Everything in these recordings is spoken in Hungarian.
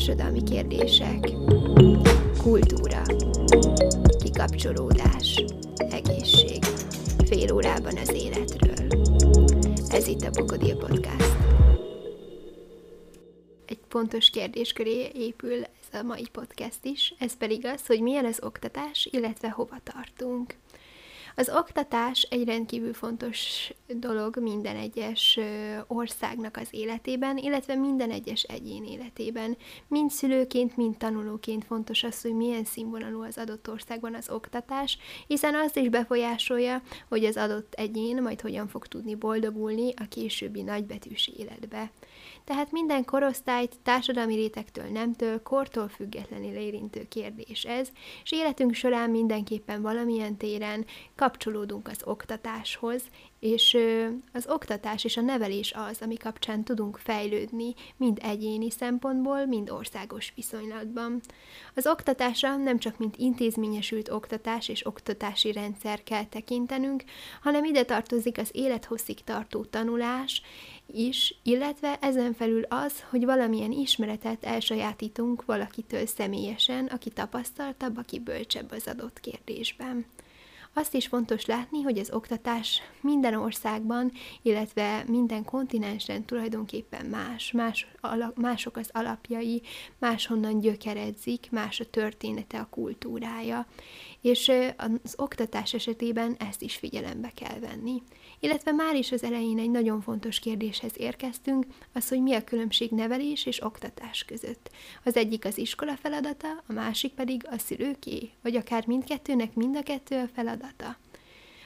Társadalmi kérdések, kultúra, kikapcsolódás, egészség. Fél órában az életről. Ez itt a Bokodil Podcast. Egy pontos kérdés köré épül ez a mai podcast is, ez pedig az, hogy milyen az oktatás, illetve hova tartunk. Az oktatás egy rendkívül fontos dolog minden egyes országnak az életében, illetve minden egyes egyén életében. Mind szülőként, mind tanulóként fontos az, hogy milyen színvonalú az adott országban az oktatás, hiszen azt is befolyásolja, hogy az adott egyén majd hogyan fog tudni boldogulni a későbbi nagybetűs életbe. Tehát minden korosztályt, társadalmi rétektől nemtől, kortól függetlenül érintő kérdés ez, és életünk során mindenképpen valamilyen téren kapcsolódunk az oktatáshoz, és az oktatás és a nevelés az, ami kapcsán tudunk fejlődni, mind egyéni szempontból, mind országos viszonylatban. Az oktatásra nem csak mint intézményesült oktatás és oktatási rendszer kell tekintenünk, hanem ide tartozik az élethosszig tartó tanulás is, illetve ezen felül az, hogy valamilyen ismeretet elsajátítunk valakitől személyesen, aki tapasztaltabb, aki bölcsebb az adott kérdésben. Azt is fontos látni, hogy az oktatás minden országban, illetve minden kontinensen tulajdonképpen más, más ala, mások az alapjai, máshonnan gyökeredzik, más a története, a kultúrája. És az oktatás esetében ezt is figyelembe kell venni. Illetve már is az elején egy nagyon fontos kérdéshez érkeztünk, az, hogy mi a különbség nevelés és oktatás között. Az egyik az iskola feladata, a másik pedig a szülőké, vagy akár mindkettőnek mind a kettő a feladata.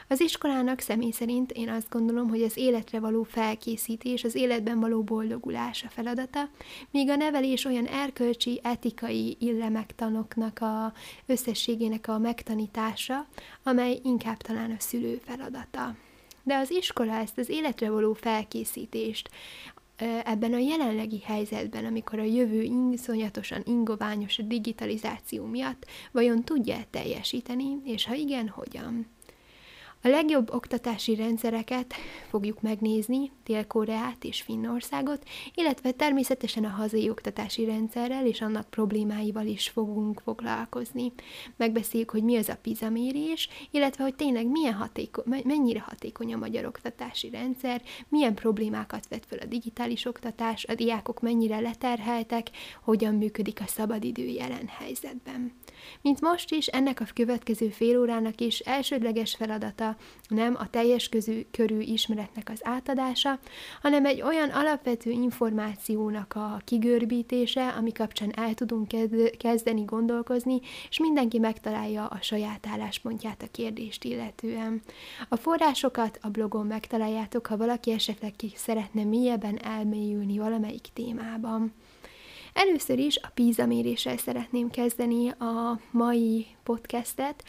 Az iskolának személy szerint én azt gondolom, hogy az életre való felkészítés, az életben való boldogulás a feladata, míg a nevelés olyan erkölcsi, etikai illemektanoknak a összességének a megtanítása, amely inkább talán a szülő feladata. De az iskola ezt az életre való felkészítést, ebben a jelenlegi helyzetben, amikor a jövő iszonyatosan ingoványos a digitalizáció miatt, vajon tudja -e teljesíteni, és ha igen, hogyan? A legjobb oktatási rendszereket fogjuk megnézni, Dél-Koreát és Finnországot, illetve természetesen a hazai oktatási rendszerrel és annak problémáival is fogunk foglalkozni. Megbeszéljük, hogy mi az a PISA mérés, illetve hogy tényleg milyen hatéko- mennyire hatékony a magyar oktatási rendszer, milyen problémákat vet fel a digitális oktatás, a diákok mennyire leterheltek, hogyan működik a szabadidő jelen helyzetben. Mint most is, ennek a következő fél órának is elsődleges feladata nem a teljes közű, körű ismeretnek az átadása, hanem egy olyan alapvető információnak a kigörbítése, ami kapcsán el tudunk kezdeni gondolkozni, és mindenki megtalálja a saját álláspontját a kérdést illetően. A forrásokat a blogon megtaláljátok, ha valaki esetleg ki szeretne mélyebben elmélyülni valamelyik témában. Először is a PISA méréssel szeretném kezdeni a mai podcastet,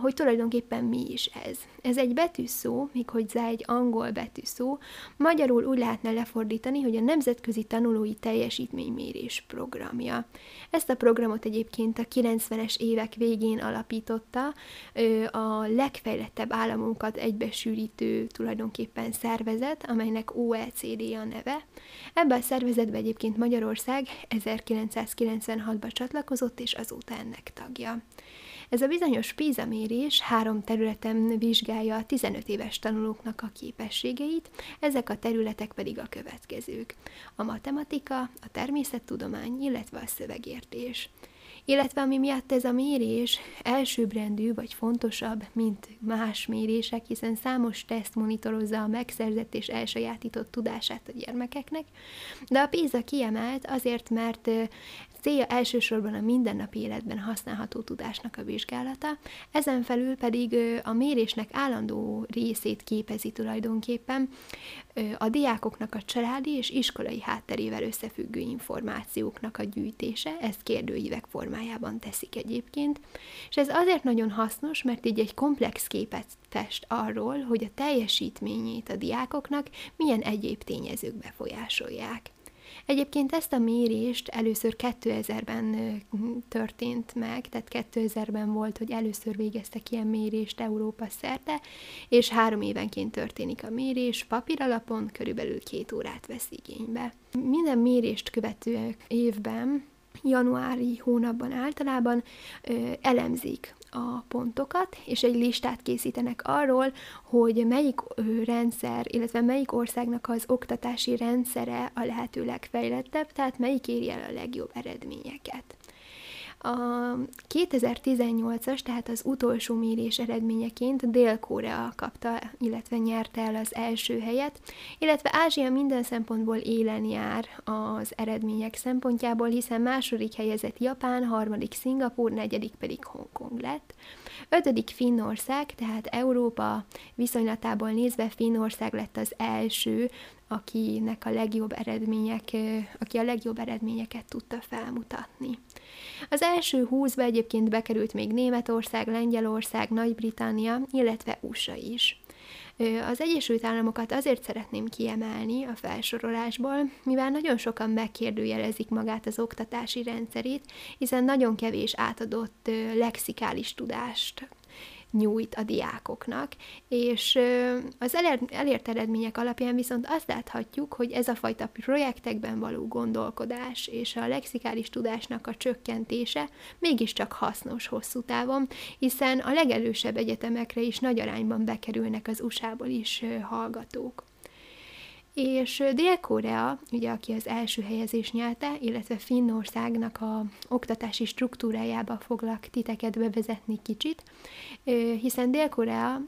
hogy tulajdonképpen mi is ez. Ez egy betűszó, méghozzá egy angol betűszó, magyarul úgy lehetne lefordítani, hogy a Nemzetközi Tanulói Teljesítménymérés programja. Ezt a programot egyébként a 90-es évek végén alapította a legfejlettebb államunkat egybesűrítő tulajdonképpen szervezet, amelynek OECD a neve. Ebben a szervezetben egyébként Magyarország 1996-ban csatlakozott, és azóta ennek tagja. Ez a bizonyos PISA mérés három területen vizsgálja a 15 éves tanulóknak a képességeit, ezek a területek pedig a következők. A matematika, a természettudomány, illetve a szövegértés illetve ami miatt ez a mérés elsőbbrendű vagy fontosabb, mint más mérések, hiszen számos teszt monitorozza a megszerzett és elsajátított tudását a gyermekeknek, de a PISA kiemelt azért, mert célja elsősorban a mindennapi életben használható tudásnak a vizsgálata, ezen felül pedig a mérésnek állandó részét képezi tulajdonképpen a diákoknak a családi és iskolai hátterével összefüggő információknak a gyűjtése, ezt kérdőívek formájában teszik egyébként, és ez azért nagyon hasznos, mert így egy komplex képet fest arról, hogy a teljesítményét a diákoknak milyen egyéb tényezők befolyásolják. Egyébként ezt a mérést először 2000-ben történt meg, tehát 2000-ben volt, hogy először végeztek ilyen mérést Európa szerte, és három évenként történik a mérés, papíralapon körülbelül két órát vesz igénybe. Minden mérést követő évben januári hónapban általában elemzik a pontokat, és egy listát készítenek arról, hogy melyik rendszer, illetve melyik országnak az oktatási rendszere a lehető legfejlettebb, tehát melyik érje el a legjobb eredményeket. A 2018-as, tehát az utolsó mérés eredményeként Dél-Korea kapta, illetve nyerte el az első helyet, illetve Ázsia minden szempontból élen jár az eredmények szempontjából, hiszen második helyezett Japán, harmadik Szingapur, negyedik pedig Hongkong lett. Ötödik Finnország, tehát Európa viszonylatából nézve Finnország lett az első, akinek a legjobb eredmények, aki a legjobb eredményeket tudta felmutatni. Az első húszba egyébként bekerült még Németország, Lengyelország, Nagy-Britannia, illetve USA is. Az Egyesült Államokat azért szeretném kiemelni a felsorolásból, mivel nagyon sokan megkérdőjelezik magát az oktatási rendszerét, hiszen nagyon kevés átadott lexikális tudást nyújt a diákoknak, és az elért eredmények alapján viszont azt láthatjuk, hogy ez a fajta projektekben való gondolkodás és a lexikális tudásnak a csökkentése mégiscsak hasznos hosszú távon, hiszen a legelősebb egyetemekre is nagy arányban bekerülnek az USA-ból is hallgatók. És Dél-Korea, ugye, aki az első helyezés nyerte, illetve Finnországnak a oktatási struktúrájába foglak titeket bevezetni kicsit, hiszen Dél-Korea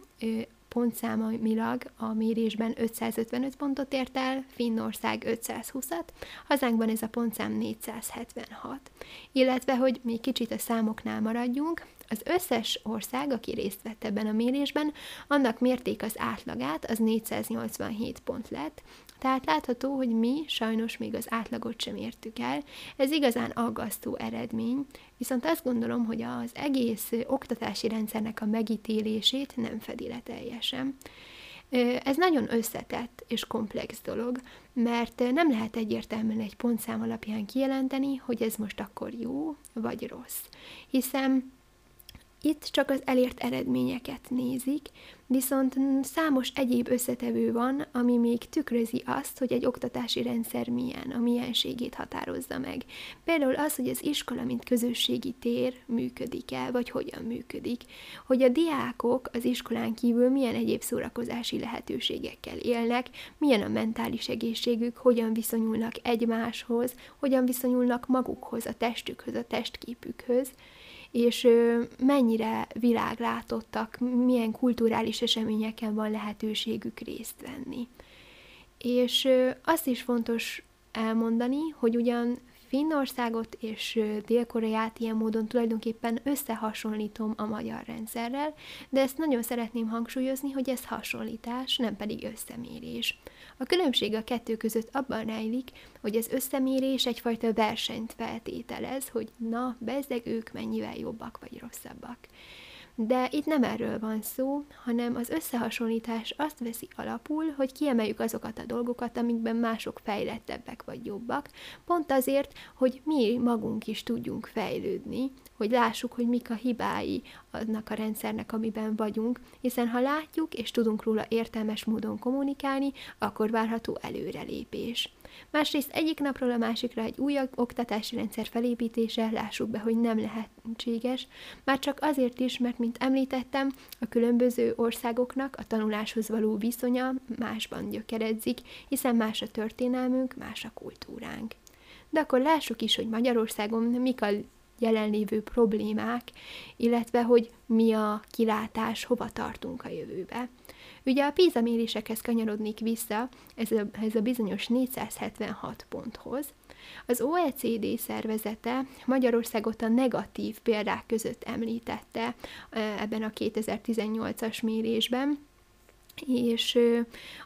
pontszámilag a mérésben 555 pontot ért el, Finnország 520-at, hazánkban ez a pontszám 476. Illetve, hogy még kicsit a számoknál maradjunk, az összes ország, aki részt vett ebben a mérésben, annak mérték az átlagát, az 487 pont lett, tehát látható, hogy mi sajnos még az átlagot sem értük el. Ez igazán aggasztó eredmény, viszont azt gondolom, hogy az egész oktatási rendszernek a megítélését nem fedi le teljesen. Ez nagyon összetett és komplex dolog, mert nem lehet egyértelműen egy pontszám alapján kijelenteni, hogy ez most akkor jó vagy rossz. Hiszen itt csak az elért eredményeket nézik, viszont számos egyéb összetevő van, ami még tükrözi azt, hogy egy oktatási rendszer milyen, a mienségét határozza meg. Például az, hogy az iskola, mint közösségi tér működik-e, vagy hogyan működik. Hogy a diákok az iskolán kívül milyen egyéb szórakozási lehetőségekkel élnek, milyen a mentális egészségük, hogyan viszonyulnak egymáshoz, hogyan viszonyulnak magukhoz, a testükhöz, a testképükhöz, és mennyire világlátottak, milyen kulturális eseményeken van lehetőségük részt venni. És azt is fontos elmondani, hogy ugyan Finnországot és Dél-Koreát ilyen módon tulajdonképpen összehasonlítom a magyar rendszerrel, de ezt nagyon szeretném hangsúlyozni, hogy ez hasonlítás, nem pedig összemérés. A különbség a kettő között abban rejlik, hogy az összemérés egyfajta versenyt feltételez, hogy na, bezzeg ők mennyivel jobbak vagy rosszabbak. De itt nem erről van szó, hanem az összehasonlítás azt veszi alapul, hogy kiemeljük azokat a dolgokat, amikben mások fejlettebbek vagy jobbak, pont azért, hogy mi magunk is tudjunk fejlődni, hogy lássuk, hogy mik a hibái annak a rendszernek, amiben vagyunk, hiszen ha látjuk és tudunk róla értelmes módon kommunikálni, akkor várható előrelépés. Másrészt egyik napról a másikra egy új oktatási rendszer felépítése, lássuk be, hogy nem lehetséges, már csak azért is, mert, mint említettem, a különböző országoknak a tanuláshoz való viszonya másban gyökeredzik, hiszen más a történelmünk, más a kultúránk. De akkor lássuk is, hogy Magyarországon mik a jelenlévő problémák, illetve hogy mi a kilátás, hova tartunk a jövőbe. Ugye a PISA mérésekhez kanyarodnék vissza, ez a, ez a bizonyos 476 ponthoz. Az OECD szervezete Magyarországot a negatív példák között említette ebben a 2018-as mérésben, és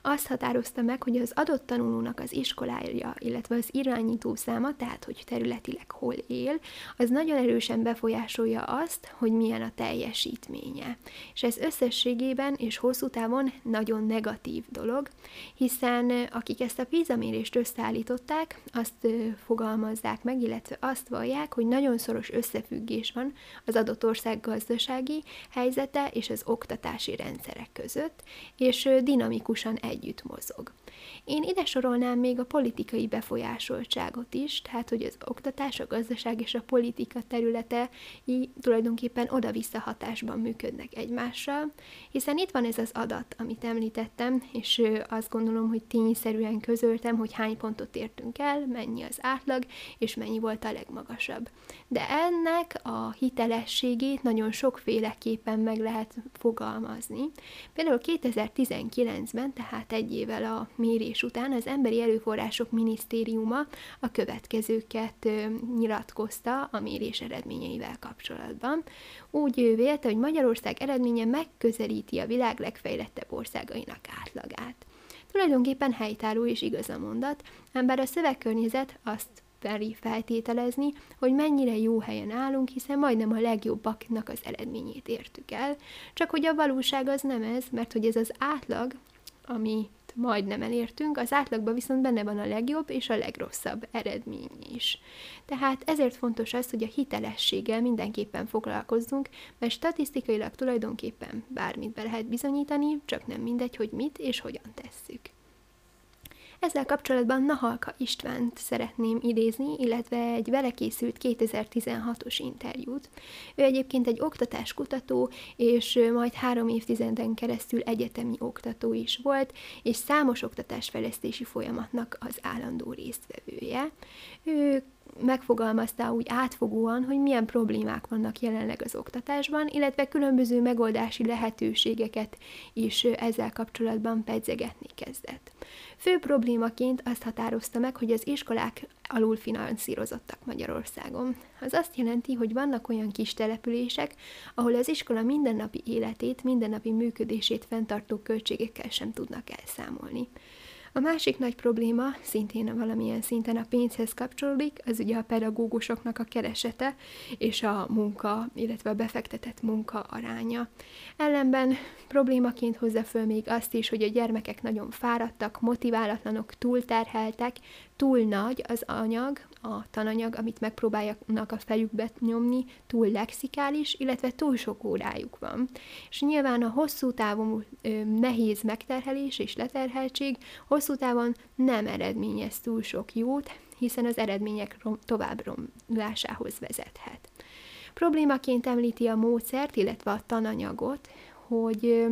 azt határozta meg, hogy az adott tanulónak az iskolája, illetve az irányító száma, tehát hogy területileg hol él, az nagyon erősen befolyásolja azt, hogy milyen a teljesítménye. És ez összességében és hosszú távon nagyon negatív dolog, hiszen akik ezt a PISA mérést összeállították, azt fogalmazzák meg, illetve azt vallják, hogy nagyon szoros összefüggés van az adott ország gazdasági helyzete és az oktatási rendszerek között, és dinamikusan együtt mozog. Én ide sorolnám még a politikai befolyásoltságot is, tehát hogy az oktatás, a gazdaság és a politika területe így tulajdonképpen oda-vissza hatásban működnek egymással, hiszen itt van ez az adat, amit említettem, és azt gondolom, hogy tényszerűen közöltem, hogy hány pontot értünk el, mennyi az átlag, és mennyi volt a legmagasabb. De ennek a hitelességét nagyon sokféleképpen meg lehet fogalmazni. Például 2019-ben, tehát egy évvel a mérés után az Emberi Erőforrások Minisztériuma a következőket nyilatkozta a mérés eredményeivel kapcsolatban. Úgy vélte, hogy Magyarország eredménye megközelíti a világ legfejlettebb országainak átlagát. Tulajdonképpen helytálló és igaz a mondat, ám bár a szövegkörnyezet azt feli feltételezni, hogy mennyire jó helyen állunk, hiszen majdnem a legjobbaknak az eredményét értük el, csak hogy a valóság az nem ez, mert hogy ez az átlag, ami majdnem elértünk, az átlagban viszont benne van a legjobb és a legrosszabb eredmény is. Tehát ezért fontos az, hogy a hitelességgel mindenképpen foglalkozzunk, mert statisztikailag tulajdonképpen bármit be lehet bizonyítani, csak nem mindegy, hogy mit és hogyan tesszük. Ezzel kapcsolatban Nahalka Istvánt szeretném idézni, illetve egy vele készült 2016-os interjút. Ő egyébként egy oktatáskutató, és majd három évtizeden keresztül egyetemi oktató is volt, és számos oktatásfejlesztési folyamatnak az állandó résztvevője. Ő megfogalmazta úgy átfogóan, hogy milyen problémák vannak jelenleg az oktatásban, illetve különböző megoldási lehetőségeket is ezzel kapcsolatban pedzegetni kezdett. Fő problémaként azt határozta meg, hogy az iskolák alul finanszírozottak Magyarországon. Az azt jelenti, hogy vannak olyan kis települések, ahol az iskola mindennapi életét, mindennapi működését fenntartó költségekkel sem tudnak elszámolni. A másik nagy probléma, szintén valamilyen szinten a pénzhez kapcsolódik, az ugye a pedagógusoknak a keresete és a munka, illetve a befektetett munka aránya. Ellenben problémaként hozza föl még azt is, hogy a gyermekek nagyon fáradtak, motiválatlanok, túlterheltek, túl nagy az anyag, a tananyag, amit megpróbáljanak a fejükbe nyomni, túl lexikális, illetve túl sok órájuk van. És nyilván a hosszú távon ö, nehéz megterhelés és leterheltség hosszú távon nem eredményez túl sok jót, hiszen az eredmények rom- tovább romlásához vezethet. Problémaként említi a módszert, illetve a tananyagot, hogy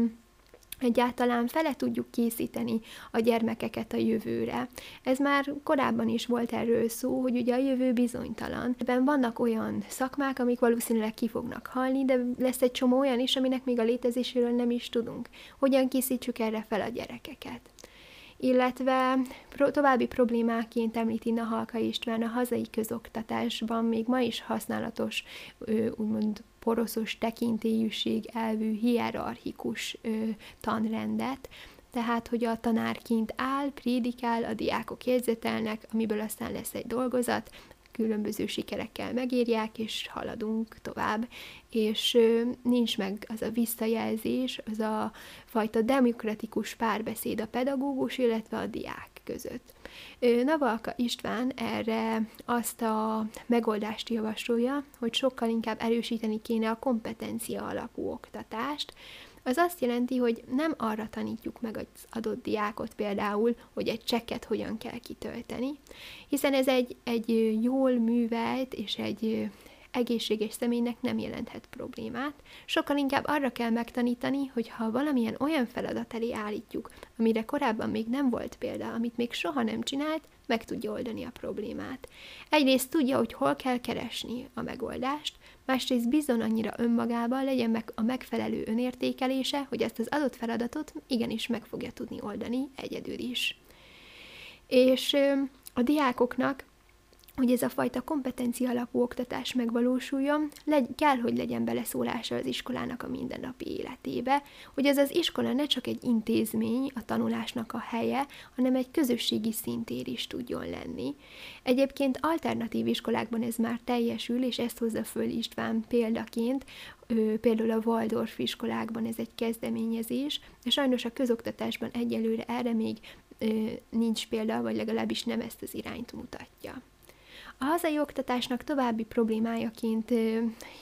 egyáltalán fele tudjuk készíteni a gyermekeket a jövőre. Ez már korábban is volt erről szó, hogy ugye a jövő bizonytalan. Ebben vannak olyan szakmák, amik valószínűleg ki fognak halni, de lesz egy csomó olyan is, aminek még a létezéséről nem is tudunk. Hogyan készítsük erre fel a gyerekeket? Illetve pro- további problémáként említi Nahalka István a hazai közoktatásban még ma is használatos, úgymond poroszos tekintélyűség elvű hierarchikus tanrendet, tehát, hogy a tanár kint áll, prédikál, a diákok jegyzetelnek, amiből aztán lesz egy dolgozat, különböző sikerekkel megírják, és haladunk tovább, és nincs meg az a visszajelzés, az a fajta demokratikus párbeszéd a pedagógus, illetve a diák között. Navalka István erre azt a megoldást javasolja, hogy sokkal inkább erősíteni kéne a kompetencia alapú oktatást, az azt jelenti, hogy nem arra tanítjuk meg az adott diákot például, hogy egy csekket hogyan kell kitölteni, hiszen ez egy, egy jól művelt és egy egészséges személynek nem jelenthet problémát, sokkal inkább arra kell megtanítani, hogy ha valamilyen olyan feladat elé állítjuk, amire korábban még nem volt példa, amit még soha nem csinált, meg tudja oldani a problémát. Egyrészt tudja, hogy hol kell keresni a megoldást, másrészt bizon annyira önmagában legyen meg a megfelelő önértékelése, hogy ezt az adott feladatot igenis meg fogja tudni oldani egyedül is. És a diákoknak hogy ez a fajta kompetencia alapú oktatás megvalósuljon, legy, kell, hogy legyen beleszólása az iskolának a mindennapi életébe, hogy ez az iskola ne csak egy intézmény, a tanulásnak a helye, hanem egy közösségi szintér is tudjon lenni. Egyébként alternatív iskolákban ez már teljesül, és ezt hozza föl István példaként, például a Waldorf iskolákban ez egy kezdeményezés, de sajnos a közoktatásban egyelőre erre még nincs példa, vagy legalábbis nem ezt az irányt mutatja. A hazai oktatásnak további problémájaként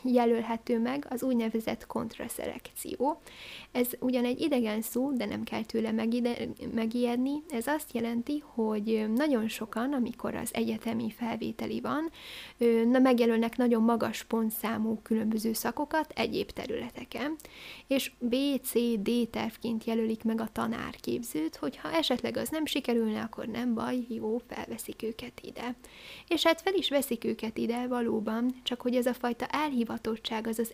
jelölhető meg az úgynevezett kontraszelekció. Ez ugyan egy idegen szó, de nem kell tőle megide, megijedni. Ez azt jelenti, hogy nagyon sokan, amikor az egyetemi felvételi van, na, megjelölnek nagyon magas pontszámú különböző szakokat egyéb területeken, és B, C, D tervként jelölik meg a tanárképzőt, hogyha esetleg az nem sikerülne, akkor nem baj, jó, felveszik őket ide. És hát fel is veszik őket ide valóban, csak hogy ez a fajta elhivatottság, az az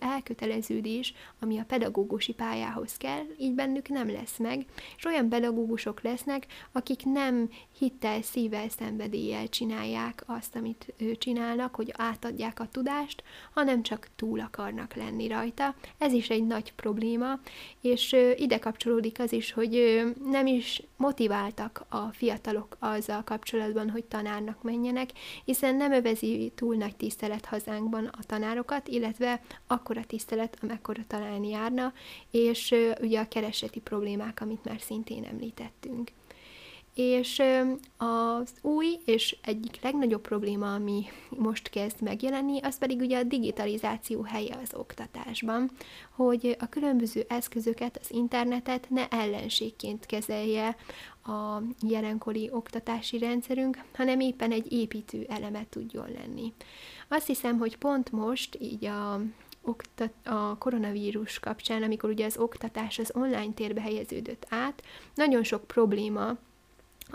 elköteleződés, ami a pedagógusi pályához kell, így bennük nem lesz meg, és olyan pedagógusok lesznek, akik nem hittel, szívvel, szenvedéllyel csinálják azt, amit csinálnak, hogy átadják a tudást, hanem csak túl akarnak lenni rajta. Ez is egy nagy probléma, és ide kapcsolódik az is, hogy nem is motiváltak a fiatalok azzal kapcsolatban, hogy tanárnak menjenek, hiszen nem övezi túl nagy tisztelet hazánkban a tanárokat, illetve akkora tisztelet, amekkora találni járna, és ugye a kereseti problémák, amit már szintén említettünk. És az új és egyik legnagyobb probléma, ami most kezd megjelenni, az pedig ugye a digitalizáció helye az oktatásban, hogy a különböző eszközöket, az internetet ne ellenségként kezelje a jelenkori oktatási rendszerünk, hanem éppen egy építő eleme tudjon lenni. Azt hiszem, hogy pont most így a a koronavírus kapcsán, amikor ugye az oktatás az online térbe helyeződött át, nagyon sok probléma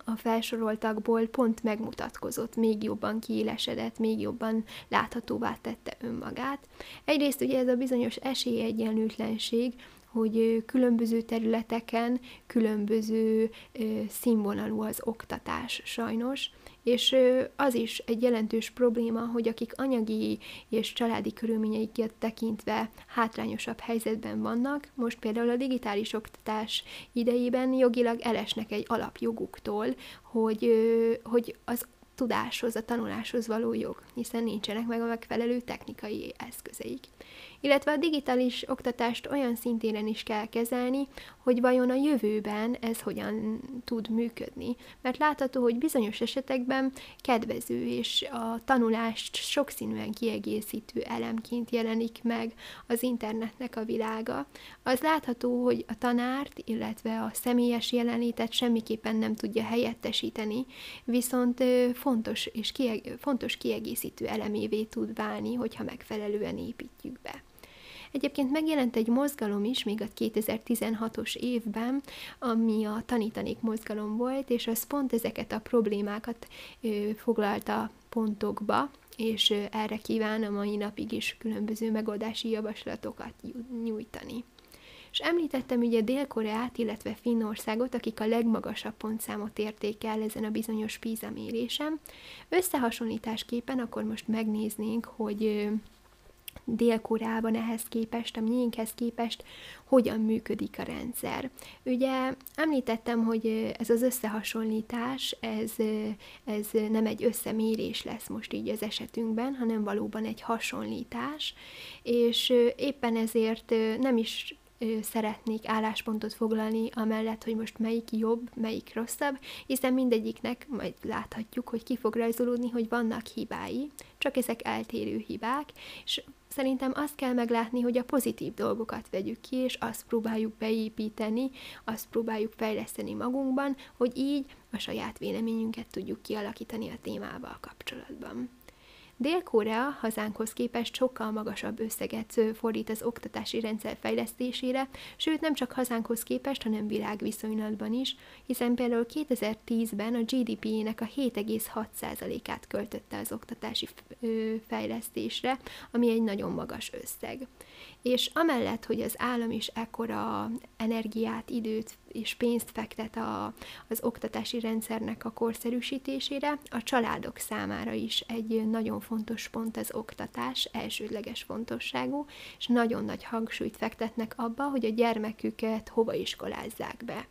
a felsoroltakból pont megmutatkozott, még jobban kiélesedett, még jobban láthatóvá tette önmagát. Egyrészt ugye ez a bizonyos esélyegyenlőtlenség, hogy különböző területeken különböző színvonalú az oktatás sajnos, és az is egy jelentős probléma, hogy akik anyagi és családi körülményeiket tekintve hátrányosabb helyzetben vannak, most például a digitális oktatás idejében jogilag elesnek egy alapjoguktól, hogy, hogy az tudáshoz, a tanuláshoz való jog, hiszen nincsenek meg a megfelelő technikai eszközeik illetve a digitális oktatást olyan szintéren is kell kezelni, hogy vajon a jövőben ez hogyan tud működni. Mert látható, hogy bizonyos esetekben kedvező és a tanulást sokszínűen kiegészítő elemként jelenik meg az internetnek a világa. Az látható, hogy a tanárt, illetve a személyes jelenlétet semmiképpen nem tudja helyettesíteni, viszont fontos és kieg- fontos kiegészítő elemévé tud válni, hogyha megfelelően építjük be. Egyébként megjelent egy mozgalom is még a 2016-os évben, ami a tanítanék mozgalom volt, és az pont ezeket a problémákat ö, foglalta pontokba, és ö, erre kíván a mai napig is különböző megoldási javaslatokat nyújtani. És említettem ugye Dél-Koreát, illetve Finnországot, akik a legmagasabb pontszámot érték el ezen a bizonyos PISA mérésem. Összehasonlításképpen akkor most megnéznénk, hogy Dél-Koreában ehhez képest, a miénkhez képest, hogyan működik a rendszer. Ugye említettem, hogy ez az összehasonlítás, ez, ez nem egy összemérés lesz most így az esetünkben, hanem valóban egy hasonlítás, és éppen ezért nem is szeretnék álláspontot foglalni amellett, hogy most melyik jobb, melyik rosszabb, hiszen mindegyiknek majd láthatjuk, hogy ki fog rajzolódni, hogy vannak hibái, csak ezek eltérő hibák, és szerintem azt kell meglátni, hogy a pozitív dolgokat vegyük ki, és azt próbáljuk beépíteni, azt próbáljuk fejleszteni magunkban, hogy így a saját véleményünket tudjuk kialakítani a témával kapcsolatban. Dél-Korea hazánkhoz képest sokkal magasabb összeget fordít az oktatási rendszer fejlesztésére, sőt nem csak hazánkhoz képest, hanem világviszonylatban is, hiszen például 2010-ben a GDP-ének a 7,6%-át költötte az oktatási fejlesztésre, ami egy nagyon magas összeg és amellett, hogy az állam is ekkora energiát, időt és pénzt fektet a, az oktatási rendszernek a korszerűsítésére, a családok számára is egy nagyon fontos pont az oktatás, elsődleges fontosságú, és nagyon nagy hangsúlyt fektetnek abba, hogy a gyermeküket hova iskolázzák be.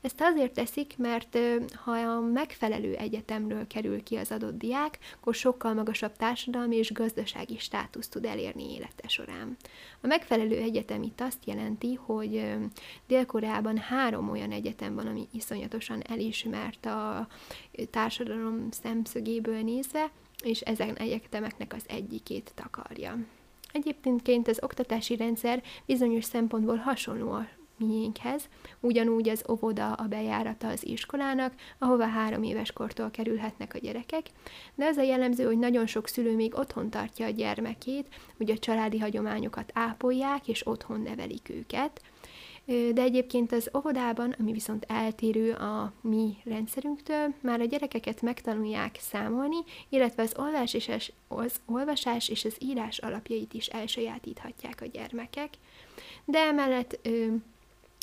Ezt azért teszik, mert ha a megfelelő egyetemről kerül ki az adott diák, akkor sokkal magasabb társadalmi és gazdasági státuszt tud elérni élete során. A megfelelő egyetem itt azt jelenti, hogy Dél-Koreában három olyan egyetem van, ami iszonyatosan elismert a társadalom szemszögéből nézve, és ezen egyetemeknek az egyikét takarja. Egyébként az oktatási rendszer bizonyos szempontból hasonló miénkhez, ugyanúgy az óvoda a bejárata az iskolának, ahova három éves kortól kerülhetnek a gyerekek, de az a jellemző, hogy nagyon sok szülő még otthon tartja a gyermekét, hogy a családi hagyományokat ápolják, és otthon nevelik őket, de egyébként az óvodában, ami viszont eltérő a mi rendszerünktől, már a gyerekeket megtanulják számolni, illetve az olvás és az, olvasás és az írás alapjait is elsajátíthatják a gyermekek. De emellett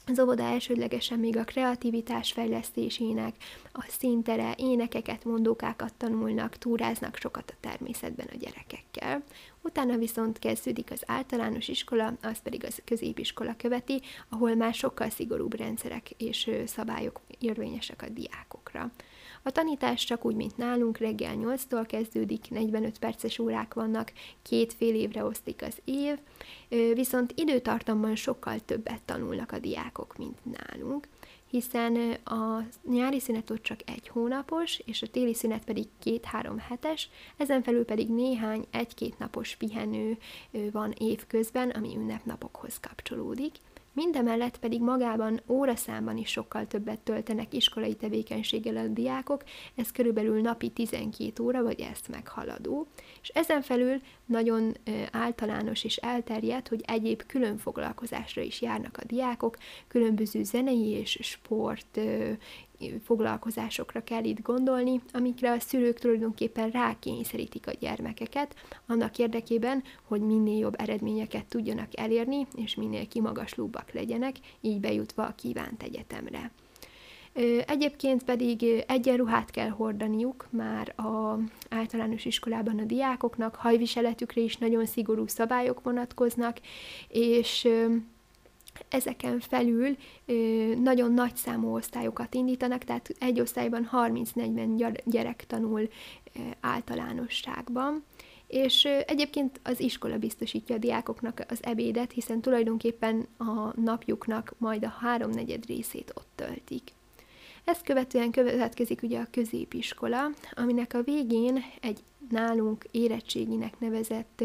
az óvoda elsődlegesen még a kreativitás fejlesztésének, a színtere, énekeket, mondókákat tanulnak, túráznak sokat a természetben a gyerekekkel. Utána viszont kezdődik az általános iskola, az pedig az középiskola követi, ahol már sokkal szigorúbb rendszerek és szabályok érvényesek a diákokra. A tanítás csak úgy, mint nálunk, reggel 8-tól kezdődik, 45 perces órák vannak, két fél évre osztik az év, viszont időtartamban sokkal többet tanulnak a diákok, mint nálunk, hiszen a nyári szünet ott csak egy hónapos, és a téli szünet pedig két-három hetes, ezen felül pedig néhány egy-két napos pihenő van évközben, ami ünnepnapokhoz kapcsolódik. Mindemellett pedig magában óraszámban is sokkal többet töltenek iskolai tevékenységgel a diákok, ez körülbelül napi 12 óra, vagy ezt meghaladó, és ezen felül nagyon általános és elterjedt, hogy egyéb külön foglalkozásra is járnak a diákok, különböző zenei és sport foglalkozásokra kell itt gondolni, amikre a szülők tulajdonképpen rákényszerítik a gyermekeket, annak érdekében, hogy minél jobb eredményeket tudjanak elérni, és minél kimagaslóbbak legyenek, így bejutva a kívánt egyetemre. Egyébként pedig egyenruhát kell hordaniuk már a általános iskolában a diákoknak, hajviseletükre is nagyon szigorú szabályok vonatkoznak, és ezeken felül nagyon nagy számú osztályokat indítanak, tehát egy osztályban 30-40 gyerek tanul általánosságban, és egyébként az iskola biztosítja a diákoknak az ebédet, hiszen tulajdonképpen a napjuknak majd a háromnegyed részét ott töltik. Ezt követően következik ugye a középiskola, aminek a végén egy nálunk érettséginek nevezett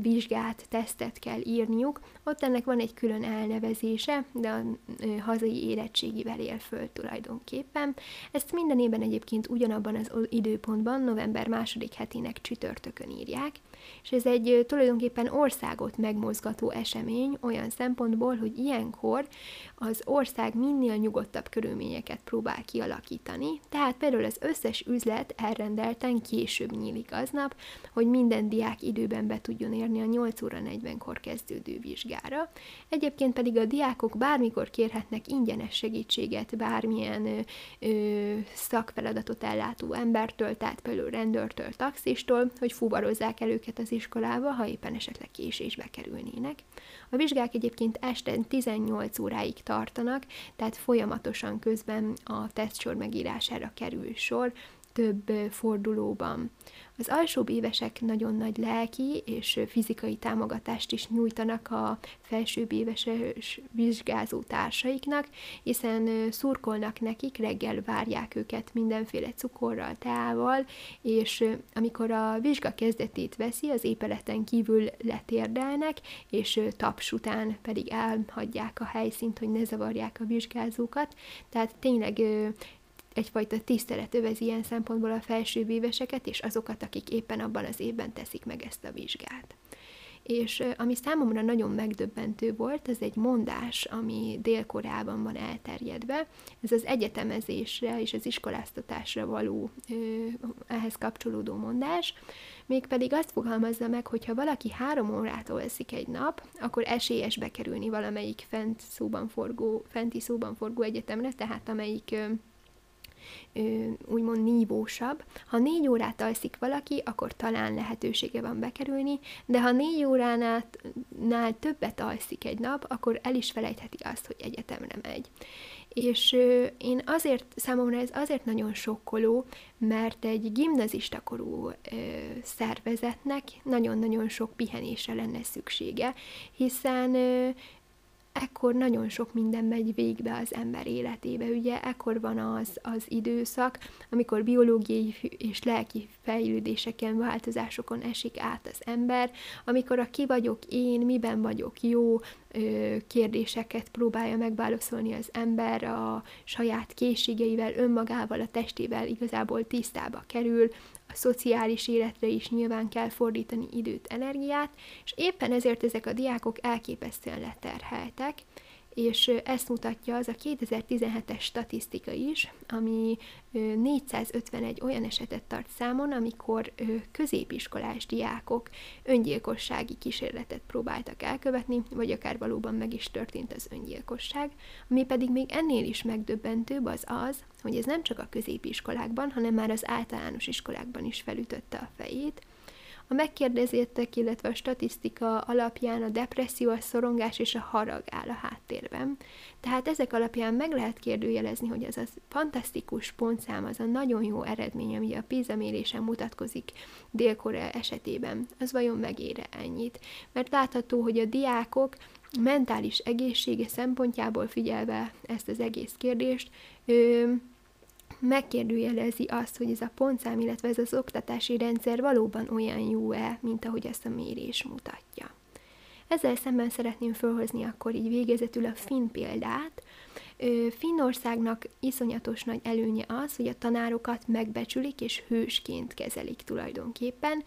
vizsgát, tesztet kell írniuk. Ott ennek van egy külön elnevezése, de a hazai érettségivel él föl tulajdonképpen. Ezt minden évben egyébként ugyanabban az időpontban, november második hetének csütörtökön írják, és ez egy tulajdonképpen országot megmozgató esemény olyan szempontból, hogy ilyenkor az ország minél nyugodtabb körülményeket próbál kialakítani, tehát például az összes üzlet elrendelten később nyílik aznap, hogy minden diák időben be tudjon érni a 8 óra 40-kor kezdődő vizsgára. Egyébként pedig a diákok bármikor kérhetnek ingyenes segítséget bármilyen ö, ö, szakfeladatot ellátó embertől, tehát például rendőrtől, taxistól, hogy fuvarozzák el őket az iskolába, ha éppen esetleg késésbe kerülnének. A vizsgák egyébként este 18 óráig tartanak, tehát folyamatosan közben a tesztsor megírására kerül sor, több fordulóban. Az alsóbb évesek nagyon nagy lelki és fizikai támogatást is nyújtanak a felsőbb éveses vizsgázó társaiknak, hiszen szurkolnak nekik, reggel várják őket mindenféle cukorral, teával, és amikor a vizsga kezdetét veszi, az épeleten kívül letérdelnek, és taps után pedig elhagyják a helyszínt, hogy ne zavarják a vizsgázókat. Tehát tényleg egyfajta tisztelet övez ilyen szempontból a felső éveseket, és azokat, akik éppen abban az évben teszik meg ezt a vizsgát. És ami számomra nagyon megdöbbentő volt, az egy mondás, ami Dél-Koreában van elterjedve. Ez az egyetemezésre és az iskoláztatásra való ehhez kapcsolódó mondás, mégpedig azt fogalmazza meg, hogy ha valaki három órát alszik egy nap, akkor esélyes bekerülni valamelyik fent szóban forgó, fenti szóban forgó egyetemre, tehát amelyik úgymond nívósabb. Ha négy órát alszik valaki, akkor talán lehetősége van bekerülni, de ha négy óránál többet alszik egy nap, akkor el is felejtheti azt, hogy egyetemre megy. És én azért, számomra ez azért nagyon sokkoló, mert egy gimnazista korú szervezetnek nagyon-nagyon sok pihenésre lenne szüksége, hiszen ekkor nagyon sok minden megy végbe az ember életébe. Ugye ekkor van az, az időszak, amikor biológiai és lelki fejlődéseken, változásokon esik át az ember, amikor a ki vagyok én, miben vagyok jó, kérdéseket próbálja megválaszolni az ember a saját készségeivel, önmagával, a testével igazából tisztába kerül, a szociális életre is nyilván kell fordítani időt, energiát, és éppen ezért ezek a diákok elképesztően leterheltek, és ezt mutatja az a 2017-es statisztika is, ami 451 olyan esetet tart számon, amikor középiskolás diákok öngyilkossági kísérletet próbáltak elkövetni, vagy akár valóban meg is történt az öngyilkosság, ami pedig még ennél is megdöbbentőbb az az, hogy ez nem csak a középiskolákban, hanem már az általános iskolákban is felütötte a fejét, a megkérdezétek, illetve a statisztika alapján a depresszió, a szorongás és a harag áll a háttérben. Tehát ezek alapján meg lehet kérdőjelezni, hogy ez a fantasztikus pontszám, az a nagyon jó eredmény, ami a PISA mérésen mutatkozik Dél-Korea esetében, az vajon megére ennyit. Mert látható, hogy a diákok mentális egészsége szempontjából figyelve ezt az egész kérdést, megkérdőjelezi azt, hogy ez a pontszám, illetve ez az oktatási rendszer valóban olyan jó-e, mint ahogy ezt a mérés mutatja. Ezzel szemben szeretném felhozni akkor így végezetül a finn példát, Finnországnak iszonyatos nagy előnye az, hogy a tanárokat megbecsülik és hősként kezelik tulajdonképpen,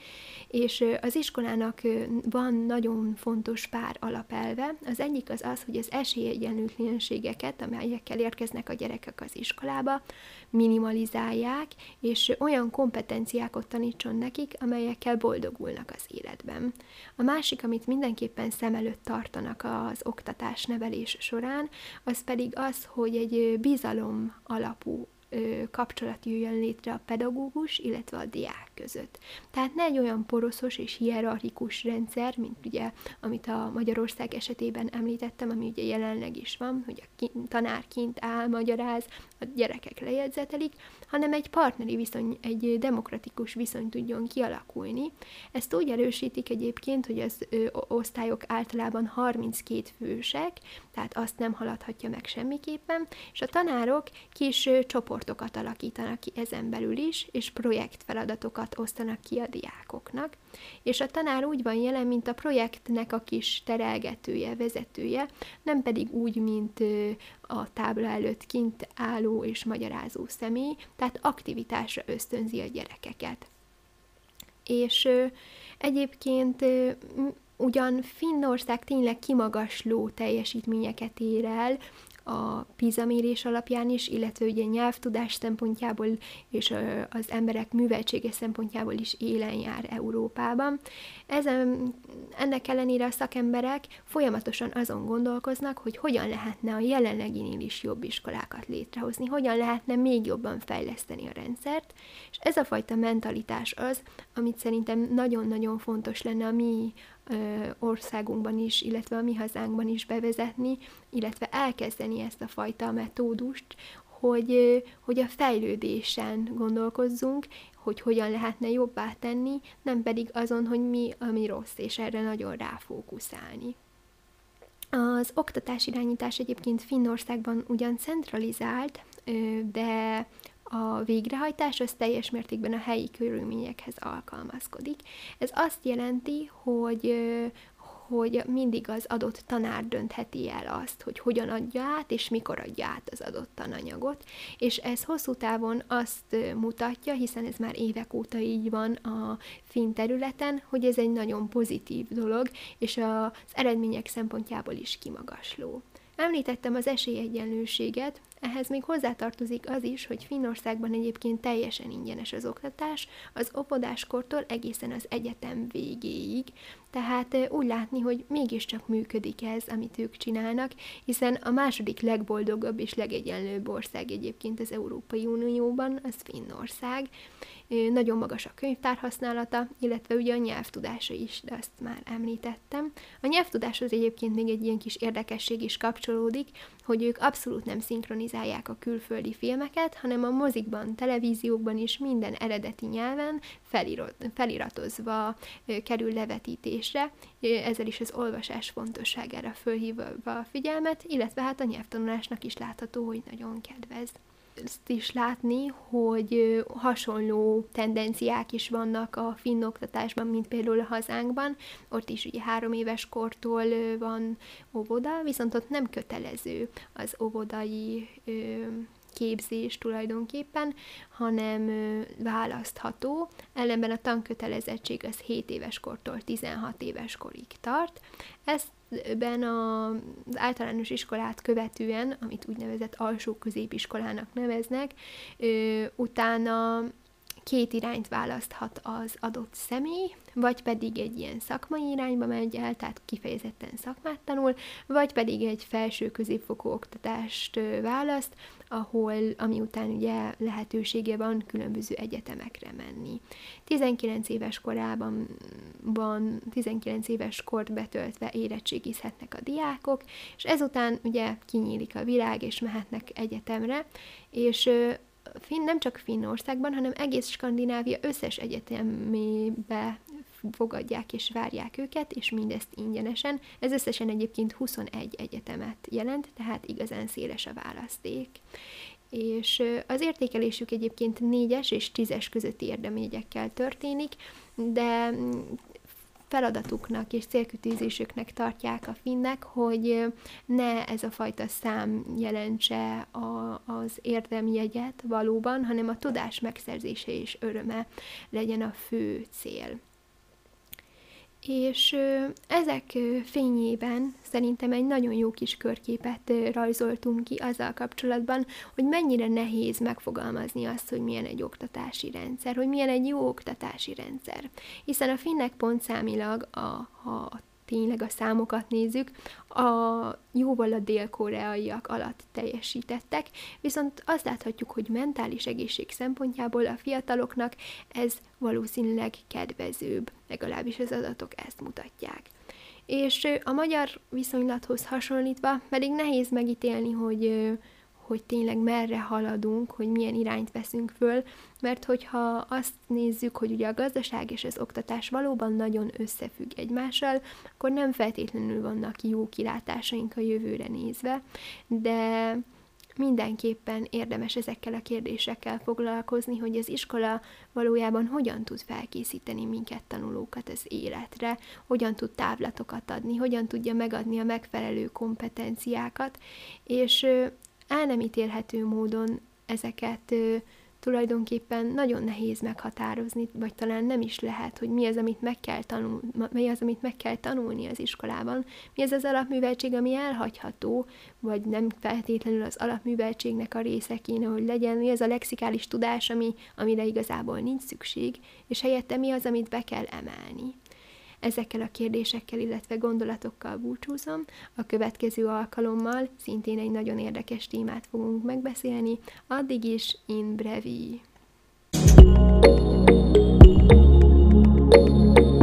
és az iskolának van nagyon fontos pár alapelve. Az egyik az az, hogy az esélyegyenlőtlenségeket, amelyekkel érkeznek a gyerekek az iskolába, minimalizálják, és olyan kompetenciákat tanítson nekik, amelyekkel boldogulnak az életben. A másik, amit mindenképpen szem előtt tartanak az oktatás nevelés során, az pedig az, hogy egy bizalom alapú kapcsolat jöjjön létre a pedagógus, illetve a diák között. Tehát ne egy olyan poroszos és hierarchikus rendszer, mint ugye, amit a Magyarország esetében említettem, ami ugye jelenleg is van, hogy a tanár kint áll, magyaráz, a gyerekek lejegyzetelik, hanem egy partneri viszony, egy demokratikus viszony tudjon kialakulni. Ezt úgy erősítik egyébként, hogy az ö, osztályok általában 32 fősek, tehát azt nem haladhatja meg semmiképpen, és a tanárok kis ö, csoportokat alakítanak ki ezen belül is, és projektfeladatokat osztanak ki a diákoknak. És a tanár úgy van jelen, mint a projektnek a kis terelgetője, vezetője, nem pedig úgy, mint a tábla előtt kint álló és magyarázó személy, tehát aktivitásra ösztönzi a gyerekeket. És egyébként ugyan Finnország tényleg kimagasló teljesítményeket ér el, a PISA mérés alapján is, illetve ugye nyelvtudás szempontjából és az emberek műveltsége szempontjából is élen jár Európában. Ezen, ennek ellenére a szakemberek folyamatosan azon gondolkoznak, hogy hogyan lehetne a jelenleginél is jobb iskolákat létrehozni, hogyan lehetne még jobban fejleszteni a rendszert, és ez a fajta mentalitás az, amit szerintem nagyon-nagyon fontos lenne a mi országunkban is, illetve a mi hazánkban is bevezetni, illetve elkezdeni ezt a fajta metódust, hogy, hogy a fejlődésen gondolkozzunk, hogy hogyan lehetne jobbá tenni, nem pedig azon, hogy mi, ami rossz, és erre nagyon ráfókuszálni. Az oktatás irányítás egyébként Finnországban ugyan centralizált, de a végrehajtás az teljes mértékben a helyi körülményekhez alkalmazkodik. Ez azt jelenti, hogy hogy mindig az adott tanár döntheti el azt, hogy hogyan adja át, és mikor adja át az adott tananyagot, és ez hosszú távon azt mutatja, hiszen ez már évek óta így van a finn területen, hogy ez egy nagyon pozitív dolog, és az eredmények szempontjából is kimagasló. Említettem az esélyegyenlőséget, ehhez még hozzátartozik az is, hogy Finnországban egyébként teljesen ingyenes az oktatás, az opodáskortól egészen az egyetem végéig, tehát úgy látni, hogy mégiscsak működik ez, amit ők csinálnak, hiszen a második legboldogabb és legegyenlőbb ország egyébként az Európai Unióban, az Finnország. Nagyon magas a könyvtár használata, illetve ugye a nyelvtudása is, de azt már említettem. A nyelvtudáshoz egyébként még egy ilyen kis érdekesség is kapcsolódik, hogy ők abszolút nem szinkronizálják a külföldi filmeket, hanem a mozikban, televíziókban is minden eredeti nyelven feliratozva kerül levetítésre, ezzel is az olvasás fontosságára fölhívva a figyelmet, illetve hát a nyelvtanulásnak is látható, hogy nagyon kedvez azt is látni, hogy hasonló tendenciák is vannak a finn oktatásban, mint például a hazánkban. Ott is ugye három éves kortól van óvoda, viszont ott nem kötelező az óvodai képzés tulajdonképpen, hanem választható. Ellenben a tankötelezettség az 7 éves kortól 16 éves korig tart. Ezt ben az általános iskolát követően, amit úgynevezett alsó középiskolának neveznek, utána két irányt választhat az adott személy, vagy pedig egy ilyen szakmai irányba megy el, tehát kifejezetten szakmát tanul, vagy pedig egy felső középfokú oktatást választ, ahol, ami után ugye lehetősége van különböző egyetemekre menni. 19 éves korában van, 19 éves kort betöltve érettségizhetnek a diákok, és ezután ugye kinyílik a világ, és mehetnek egyetemre, és Finn, nem csak Finnországban, hanem egész Skandinávia összes egyetemébe fogadják és várják őket, és mindezt ingyenesen. Ez összesen egyébként 21 egyetemet jelent, tehát igazán széles a választék. És az értékelésük egyébként 4-es és 10-es közötti érdeményekkel történik, de feladatuknak és célkütőzésüknek tartják a finnek, hogy ne ez a fajta szám jelentse a, az érdemjegyet valóban, hanem a tudás megszerzése és öröme legyen a fő cél. És ezek fényében szerintem egy nagyon jó kis körképet rajzoltunk ki azzal kapcsolatban, hogy mennyire nehéz megfogalmazni azt, hogy milyen egy oktatási rendszer, hogy milyen egy jó oktatási rendszer. Hiszen a finnek pontszámilag, a, ha tényleg a számokat nézzük, a jóval a dél-koreaiak alatt teljesítettek, viszont azt láthatjuk, hogy mentális egészség szempontjából a fiataloknak ez valószínűleg kedvezőbb, legalábbis az adatok ezt mutatják. És a magyar viszonylathoz hasonlítva pedig nehéz megítélni, hogy hogy tényleg merre haladunk, hogy milyen irányt veszünk föl, mert hogyha azt nézzük, hogy ugye a gazdaság és az oktatás valóban nagyon összefügg egymással, akkor nem feltétlenül vannak jó kilátásaink a jövőre nézve, de mindenképpen érdemes ezekkel a kérdésekkel foglalkozni, hogy az iskola valójában hogyan tud felkészíteni minket tanulókat az életre, hogyan tud távlatokat adni, hogyan tudja megadni a megfelelő kompetenciákat, és el nem ítélhető módon ezeket ö, tulajdonképpen nagyon nehéz meghatározni, vagy talán nem is lehet, hogy mi az, amit meg kell, tanul, mi az, amit meg kell tanulni az iskolában, mi az az alapműveltség, ami elhagyható, vagy nem feltétlenül az alapműveltségnek a része kéne, hogy legyen, mi az a lexikális tudás, ami, amire igazából nincs szükség, és helyette mi az, amit be kell emelni. Ezekkel a kérdésekkel, illetve gondolatokkal búcsúzom. A következő alkalommal szintén egy nagyon érdekes témát fogunk megbeszélni. Addig is in brevi. thank you